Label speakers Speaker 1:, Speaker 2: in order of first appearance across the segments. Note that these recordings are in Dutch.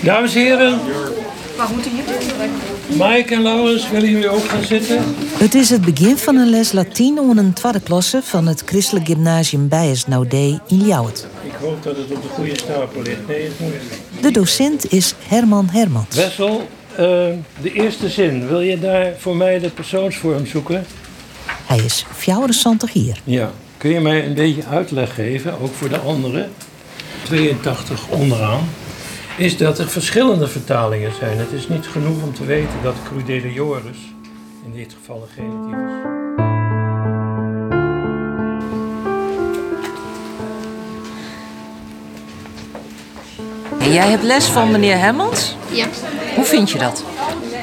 Speaker 1: Dames en heren. Mike en Laurens, willen jullie ook gaan zitten?
Speaker 2: Het is het begin van een les Latijn onder een tweede klasse van het Christelijk Gymnasium Bijes Naudé in Ljouwert.
Speaker 1: Ik hoop dat het op de goede stapel ligt. Nee, het moet.
Speaker 2: De docent is Herman Hermans.
Speaker 1: Wessel, eh, de eerste zin. Wil je daar voor mij de persoonsvorm zoeken?
Speaker 2: Hij is 64 hier.
Speaker 1: Ja. Kun je mij een beetje uitleg geven, ook voor de anderen? 82 onderaan. Is dat er verschillende vertalingen zijn. Het is niet genoeg om te weten dat crudele joris in dit geval een genitief is.
Speaker 2: En jij hebt les van meneer Hermans?
Speaker 3: Ja.
Speaker 2: Hoe vind je dat?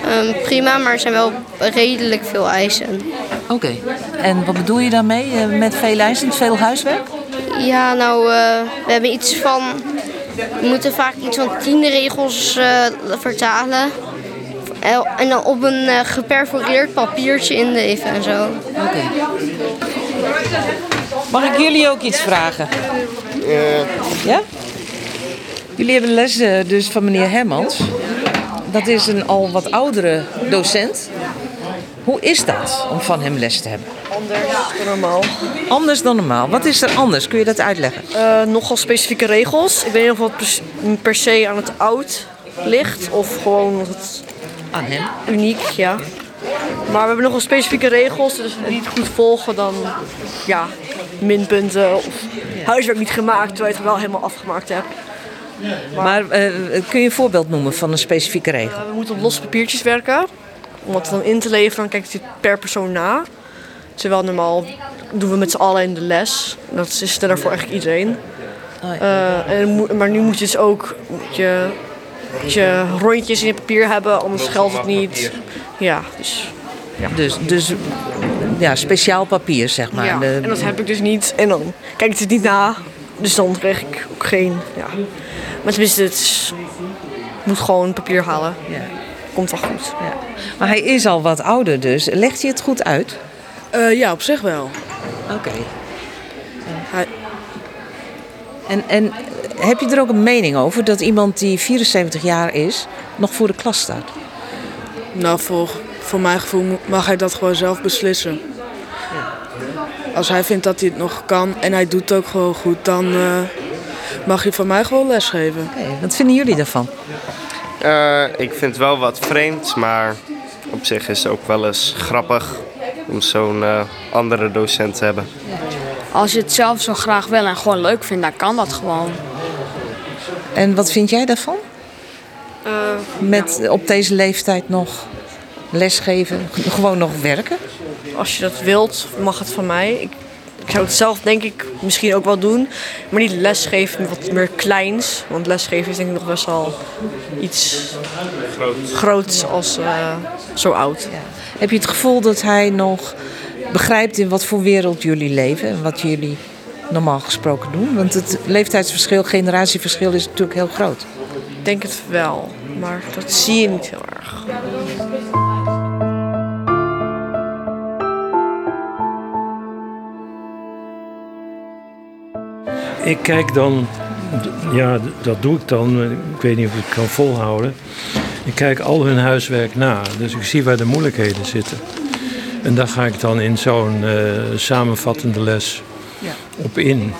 Speaker 3: Ehm, prima, maar er zijn wel redelijk veel eisen.
Speaker 2: Oké. En wat bedoel je daarmee eh, met veel eisen, veel huiswerk?
Speaker 3: Ja, nou, eh, we hebben iets van... We moeten vaak iets van tien regels eh, vertalen. En- En dan op een eh, geperforeerd papiertje inleven en zo.
Speaker 2: Oké. Mag ik jullie ook iets vragen? Ja? Jullie hebben les eh, dus van meneer Hermans. Dat is een al wat oudere docent. Hoe is dat om van hem les te hebben?
Speaker 4: Anders dan normaal.
Speaker 2: Anders dan normaal. Wat is er anders? Kun je dat uitleggen?
Speaker 4: Eh, nogal specifieke regels. Ik weet niet of het per, se aan het oud ligt of gewoon dat het
Speaker 2: Aan hem?
Speaker 4: uniek, ja. Maar we hebben nogal specifieke regels, dus als we niet goed volgen, dan ja, minpunten of huiswerk niet gemaakt terwijl je het wel helemaal afgemaakt hebt.
Speaker 2: Maar eh, kun je een voorbeeld noemen van een specifieke regel?
Speaker 4: Eh, we moeten op losse papiertjes werken. Om het dan in te leveren, dan kijkt hij per persoon na. Terwijl normaal doen we met z'n allen in de les. Dat is standaard voor eigenlijk iedereen. Eh, en, maar nu moet je dus ook moet je, moet je rondjes in je papier hebben, anders geldt het niet. Ja, dus,
Speaker 2: Dus, dus ja, speciaal papier, zeg maar.
Speaker 4: ja. En dat heb ik dus niet. En dan kijk ik het niet na. Dus dan kreeg ik ook geen. Ja. Maar tenminste, het is- moet gewoon papier halen.
Speaker 2: ja,
Speaker 4: Komt wel goed.
Speaker 2: ja. Maar hij is al wat ouder dus. Legt hij het goed uit?
Speaker 5: Eh, ja, op zich wel.
Speaker 2: Oké.
Speaker 5: Hij,
Speaker 2: En, en heb je er ook een mening over dat iemand die 74 jaar is nog voor de klas staat?
Speaker 5: nou, voor, voor mijn gevoel mag hij dat gewoon zelf beslissen. Als hij vindt dat hij het nog kan en hij doet het ook gewoon goed, dan eh, mag hij van mij gewoon lesgeven.
Speaker 2: Oké, Wat vinden jullie daarvan?
Speaker 6: Eh, ik vind het wel wat vreemd, maar op zich is het ook wel eens grappig om zo'n eh, andere docent te hebben.
Speaker 7: Als je het zelf zo graag wil en gewoon leuk vindt, dan kan dat gewoon.
Speaker 2: En wat vind jij daarvan?
Speaker 4: Eh,
Speaker 2: Met op deze leeftijd nog lesgeven, gewoon nog werken?
Speaker 4: als je dat wilt, mag het van mij. Ik, ik zou het zelf denk ik misschien ook wel doen. Maar niet lesgeven, wat meer kleins. Want lesgeven is denk ik nog best wel iets groots als eh, zo oud.
Speaker 2: Heb je het gevoel dat hij nog begrijpt in wat voor wereld jullie leven en wat jullie normaal gesproken doen? Want het leeftijdsverschil, generatieverschil is natuurlijk heel groot.
Speaker 4: Ik denk het wel, maar dat zie je niet heel
Speaker 1: Ik kijk dan, ja, dat doe ik dan, ik weet niet of ik het kan volhouden. Ik kijk al hun huiswerk na, dus ik zie waar de moeilijkheden zitten. En daar ga ik dan in zo'n eh, samenvattende les op in.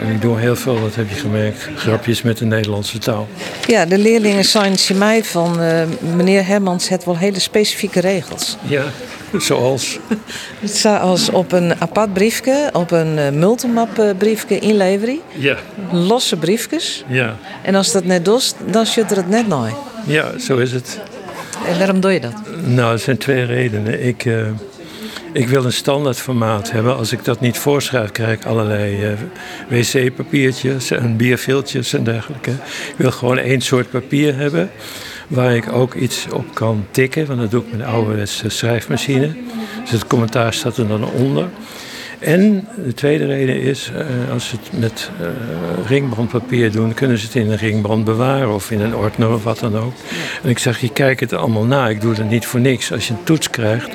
Speaker 1: En ik doe heel veel, dat heb je gemerkt, grapjes met de Nederlandse taal.
Speaker 2: Ja, de leerlingen zijn mij van eh, meneer Hermans het wel hele specifieke regels.
Speaker 1: Ja, zoals.
Speaker 2: Zoals op een apart briefje, op een uh, multimap eh, briefje inlevering.
Speaker 1: Ja,
Speaker 2: Losse briefjes.
Speaker 1: ja,
Speaker 2: En als dat net doet, dan zit er het net nooit.
Speaker 1: ja, zo is het.
Speaker 2: En waarom doe je dat?
Speaker 1: Nou, er zijn twee redenen. Ik, eh, ik wil een standaard formaat hebben. Als ik dat niet voorschrijf, krijg ik allerlei eh, wc-papiertjes en bierviltjes en dergelijke. Ik wil gewoon één soort papier hebben waar ik ook iets op kan tikken. Want dat doe ik met een ouderwetse schrijfmachine. Dus het commentaar staat er dan onder. En de tweede reden is, eh, als ze het met eh, ringbandpapier doen, kunnen ze het in een ringbrand bewaren of in een ordner of wat dan ook. En ik zeg, je kijkt het allemaal na. Ik doe het niet voor niks. Als je een toets krijgt,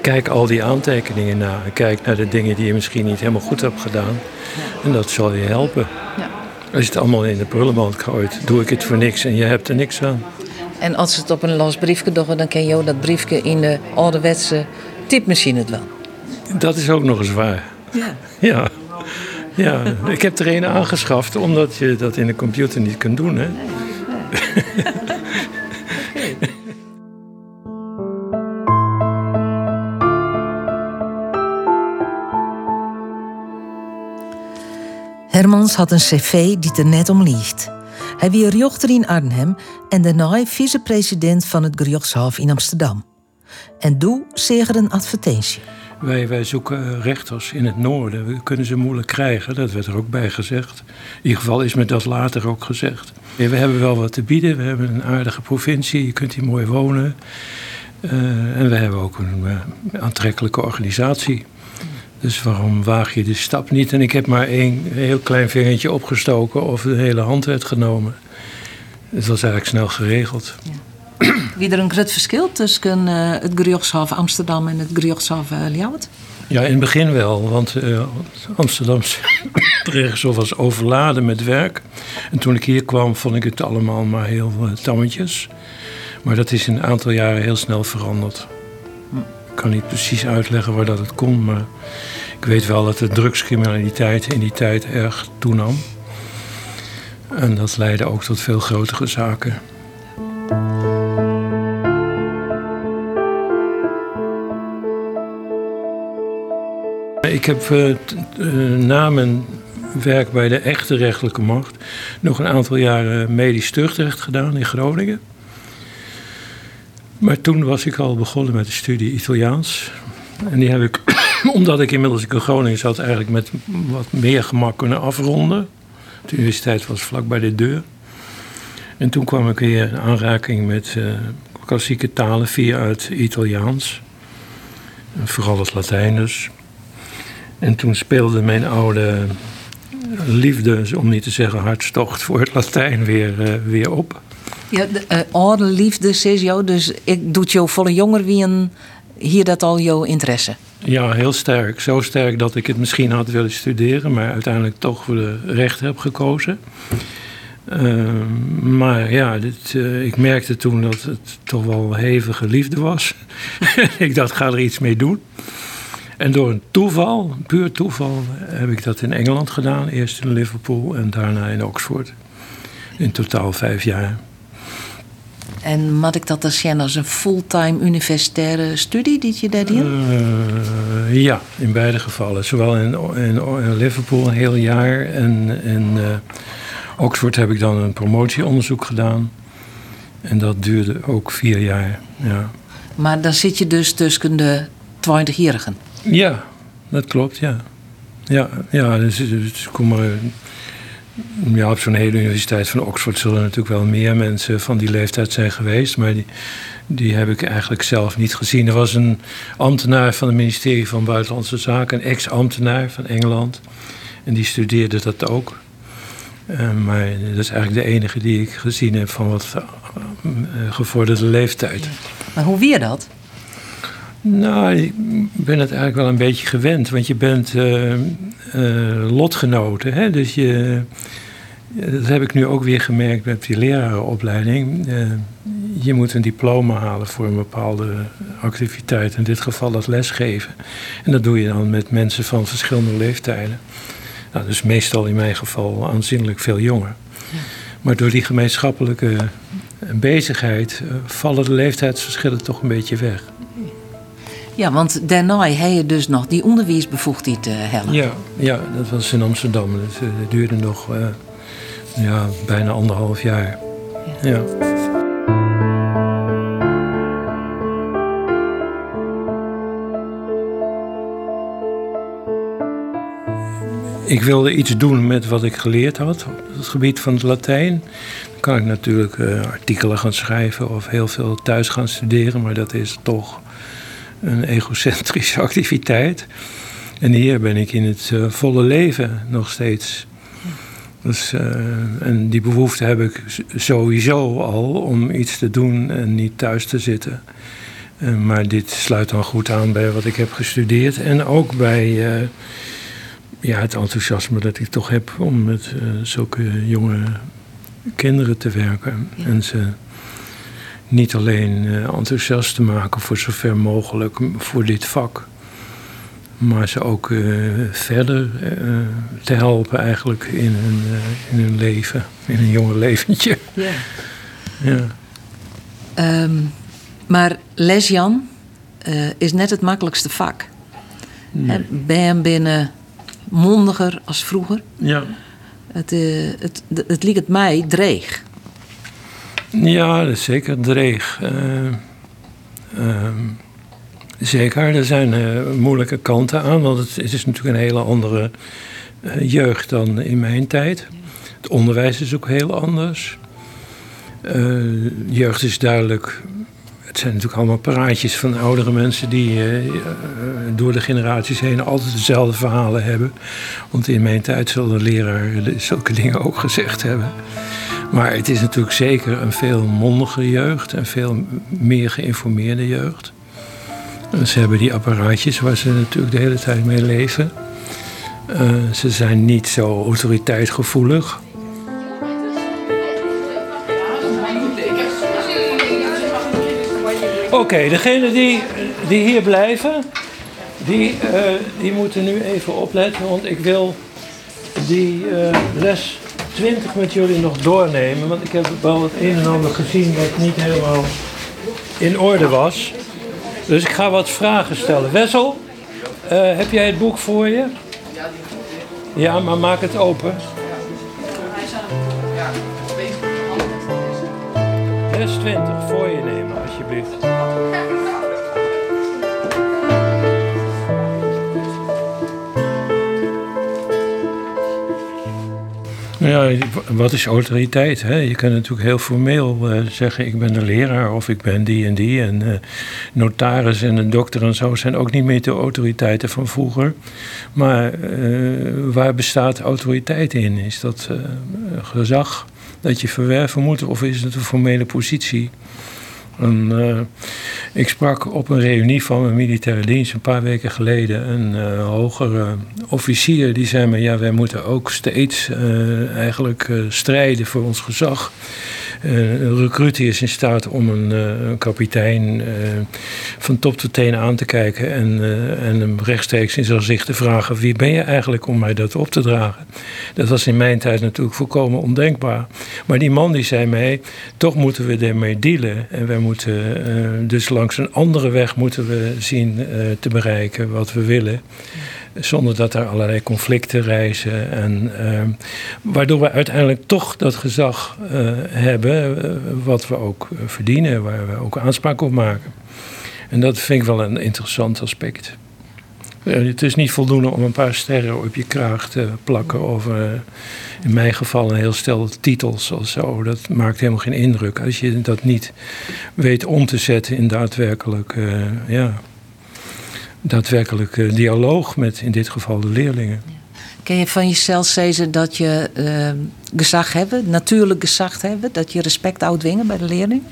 Speaker 1: kijk al die aantekeningen na. Kijk naar de dingen die je misschien niet helemaal goed hebt gedaan. En dat zal je helpen. Als je het allemaal in de prullenband gooit, doe ik het voor niks en je hebt er niks aan.
Speaker 2: En als ze het op een los briefje doen, dan ken je dat briefje in de ouderwetse typemachine het wel.
Speaker 1: Dat is ook nog eens waar.
Speaker 2: Ja.
Speaker 1: Ja. Ja, ik heb er een aangeschaft omdat je dat in de computer niet kunt doen. Hè?
Speaker 8: Hermans had een cv die er net om liegt. Hij weer jochter in Arnhem en daarna vicepresident van het Gerjochtshof in Amsterdam. En doe zeker een advertentie.
Speaker 1: Wij, wij zoeken rechters in het noorden. We kunnen ze moeilijk krijgen, dat werd er ook bij gezegd. In ieder geval is me dat later ook gezegd. We hebben wel wat te bieden. We hebben een aardige provincie, je kunt hier mooi wonen. Uh, en we hebben ook een uh, aantrekkelijke organisatie. Dus waarom waag je de stap niet? En ik heb maar één heel klein vingertje opgestoken of de hele hand werd genomen. Het was eigenlijk snel geregeld.
Speaker 8: Ja. Wie er een groot verschil tussen uh, het Gerjochtshof Amsterdam en het Gerjochtshof uh, Ljouwert?
Speaker 1: Ja, in het begin wel, want uh, Amsterdamse rechtshof was overladen met werk. En toen ik hier kwam, vond ik het allemaal maar heel tammetjes. Maar dat is in een aantal jaren heel snel veranderd. Kan niet precies uitleggen waar dat het komt, maar ik weet wel dat de drugscriminaliteit in die tijd erg toenam. En dat leidde ook tot veel grotere zaken. Ik heb uh, na mijn werk bij de echte rechterlijke macht nog een aantal jaren medisch terugrecht gedaan in Groningen. Maar toen was ik al begonnen met de studie Italiaans. En die heb ik, omdat ik inmiddels in Groningen zat, eigenlijk met wat meer gemak kunnen afronden. De universiteit was vlak bij de deur. En toen kwam ik weer in aanraking met uh, klassieke talen via het Italiaans. En vooral het Latijn dus. En toen speelde mijn oude liefde, om niet te zeggen hartstocht voor het Latijn weer, uh, weer op.
Speaker 8: Ja, de uh, oude liefde, zegt jou, dus ik doet jou volle jonger wie een, hier dat al jouw interesse?
Speaker 1: Ja, heel sterk. Zo sterk dat ik het misschien had willen studeren, maar uiteindelijk toch voor de recht heb gekozen. Uh, maar ja, uh, ik merkte toen dat het toch wel hevige liefde was. ik dacht, ga er iets mee doen. En door een toeval, puur toeval, heb ik dat in Engeland gedaan. Eerst in Liverpool en daarna in Oxford. In totaal vijf jaar.
Speaker 8: En moet ik dat dan zien als een fulltime universitaire studie die je daar deed?
Speaker 1: Uh, ja, in beide gevallen. Zowel in, in, in Liverpool een heel jaar en in uh, Oxford heb ik dan een promotieonderzoek gedaan. En dat duurde ook vier jaar. Ja.
Speaker 8: Maar dan zit je dus tussen de 20-jarigen?
Speaker 1: Ja, dat klopt, ja. Ja, ja dus, dus kom maar, ja, op zo'n hele universiteit van Oxford zullen natuurlijk wel meer mensen van die leeftijd zijn geweest. Maar die, die heb ik eigenlijk zelf niet gezien. Er was een ambtenaar van het ministerie van Buitenlandse Zaken, een ex-ambtenaar van Engeland. En die studeerde dat ook. Uh, maar dat is eigenlijk de enige die ik gezien heb van wat uh, gevorderde leeftijd.
Speaker 8: Maar hoe weer dat?
Speaker 1: Nou, ik ben het eigenlijk wel een beetje gewend. Want je bent uh, uh, lotgenoten. Hè? Dus je, dat heb ik nu ook weer gemerkt met die lerarenopleiding. Uh, je moet een diploma halen voor een bepaalde activiteit. In dit geval dat lesgeven. En dat doe je dan met mensen van verschillende leeftijden. Nou, dus meestal in mijn geval aanzienlijk veel jonger. Ja. Maar door die gemeenschappelijke bezigheid vallen de leeftijdsverschillen toch een beetje weg.
Speaker 8: Ja, want daarna heb je dus nog die onderwijsbevoegdheid uh, Helen.
Speaker 1: Ja, ja, dat was in Amsterdam. Dat, dat duurde nog uh, ja, bijna anderhalf jaar. Ja. ja. Ik wilde iets doen met wat ik geleerd had op het gebied van het Latijn. Dan kan ik natuurlijk artikelen gaan schrijven of heel veel thuis gaan studeren, maar dat is toch een egocentrische activiteit. En hier ben ik in het uh, volle leven nog steeds. Dus, uh, en die behoefte heb ik sowieso al om iets te doen en niet thuis te zitten. Uh, maar dit sluit dan goed aan bij wat ik heb gestudeerd. En ook bij ja, het enthousiasme dat ik toch heb om met zulke jonge kinderen te werken. En ze niet alleen uh, enthousiast te maken voor zover mogelijk voor dit vak. Maar ze ook uh, verder te helpen eigenlijk in hun, in hun leven. In een jonge leventje. Ja.
Speaker 8: ja. Um, maar lesjan is net het makkelijkste vak. Nee. Ben je binnen mondiger als vroeger.
Speaker 1: Ja.
Speaker 8: Het, het, het liep het mij dreig.
Speaker 1: Ja, dat is zeker dreig. Uh, zeker, er zijn uh, moeilijke kanten aan, want het, is natuurlijk een hele andere jeugd dan in mijn tijd. Het onderwijs is ook heel anders. jeugd is duidelijk het zijn natuurlijk allemaal praatjes van oudere mensen die door de generaties heen altijd dezelfde verhalen hebben. Want in mijn tijd zal de leraar zulke dingen ook gezegd hebben. Maar het is natuurlijk zeker een veel mondige jeugd en veel meer geïnformeerde jeugd. Ze hebben die apparaatjes waar ze natuurlijk de hele tijd mee leven. Uh, ze zijn niet zo autoriteitgevoelig. Oké, degenen die, die hier blijven, die, uh, die moeten nu even opletten, want ik wil die uh, les 20 met jullie nog doornemen. Want ik heb wel het een en ander gezien wat niet helemaal in orde was. Dus ik ga wat vragen stellen. Wessel, uh, heb jij het boek voor je? Ja, maar maak het open. Les 20, voor je nemen alsjeblieft. Ja, wat is autoriteit? Hè? Je kan natuurlijk heel formeel uh, zeggen: ik ben de leraar of ik ben die en die. En uh, notaris en een dokter en zo zijn ook niet meer de autoriteiten van vroeger. Maar uh, waar bestaat autoriteit in? Is dat gezag dat je verwerven moet of is het een formele positie? En, uh, ik sprak op een reunie van mijn militaire dienst een paar weken geleden. Een uh, hogere officier die zei me: Ja, wij moeten ook steeds uh, eigenlijk strijden voor ons gezag. Uh, een recruit is in staat om een, een kapitein uh, van top tot teen aan te kijken en, en hem rechtstreeks in zijn gezicht te vragen: wie ben je eigenlijk om mij dat op te dragen? Dat was in mijn tijd natuurlijk volkomen ondenkbaar. Maar die man die zei mij: toch moeten we ermee dealen en wij moeten dus langs een andere weg moeten we zien te bereiken wat we willen zonder dat er allerlei conflicten reizen. En, uh, waardoor we uiteindelijk toch dat gezag uh, hebben uh, wat we ook verdienen, waar we ook aanspraak op maken. En dat vind ik wel een interessant aspect. Het is niet voldoende om een paar sterren op je kraag te plakken over, in mijn geval, een heel stel titels of zo. Dat maakt helemaal geen indruk als je dat niet weet om te zetten in daadwerkelijk ja, daadwerkelijk uh, dialoog met in dit geval de leerlingen.
Speaker 8: Ken je van jezelf zeggen dat je uh, gezag hebben, natuurlijk gezag hebben, dat je respect uitdwingen bij de leerling?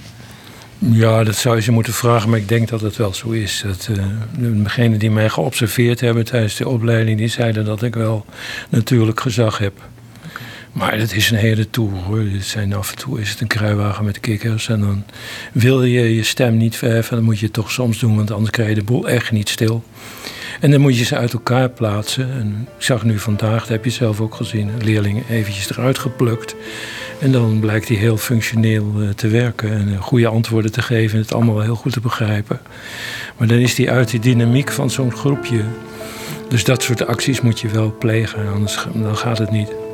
Speaker 1: Ja, dat zou je ze moeten vragen, maar ik denk dat het wel zo is. Dat, uh, degenen die mij geobserveerd hebben tijdens de opleiding, die zeiden dat ik wel natuurlijk gezag heb. Maar het is een hele tour hoor. Zijn af en toe is het een kruiwagen met kikkers. En dan wil je je stem niet verheffen. Dan moet je toch soms doen, want anders krijg je de boel echt niet stil. En dan moet je ze uit elkaar plaatsen. En ik zag nu vandaag, dat heb je zelf ook gezien, een leerling eventjes eruit geplukt. En dan blijkt hij heel functioneel uh, te werken en uh, goede antwoorden te geven en het allemaal heel goed te begrijpen. Maar dan is hij uit die dynamiek van zo'n groepje. Dus dat soort acties moet je wel plegen, anders dan gaat het niet.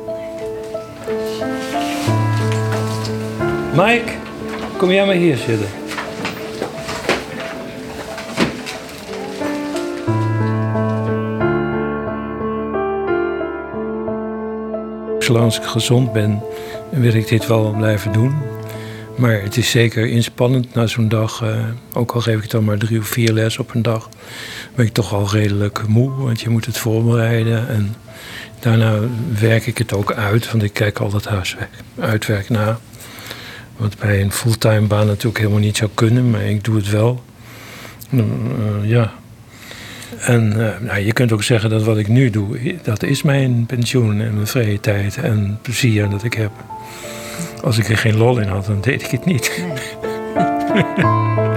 Speaker 1: Mike, kom jij maar hier zitten. Zolang ik gezond ben, wil ik dit wel blijven doen. Maar het is zeker inspannend na zo'n dag. Uh, ook al geef ik dan maar drie of vier les op een dag, ben ik toch al redelijk moe. Want je moet het voorbereiden. En daarna werk ik het ook uit, want ik kijk altijd huiswerk, uitwerk na. Wat bij een fulltime baan natuurlijk helemaal niet zou kunnen, maar ik doe het wel. Uh, ja. En nou, je kunt ook zeggen dat wat ik nu doe, dat is mijn pensioen en mijn vrije tijd en plezier dat ik heb. Als ik er geen lol in had, dan deed ik het niet. Nee.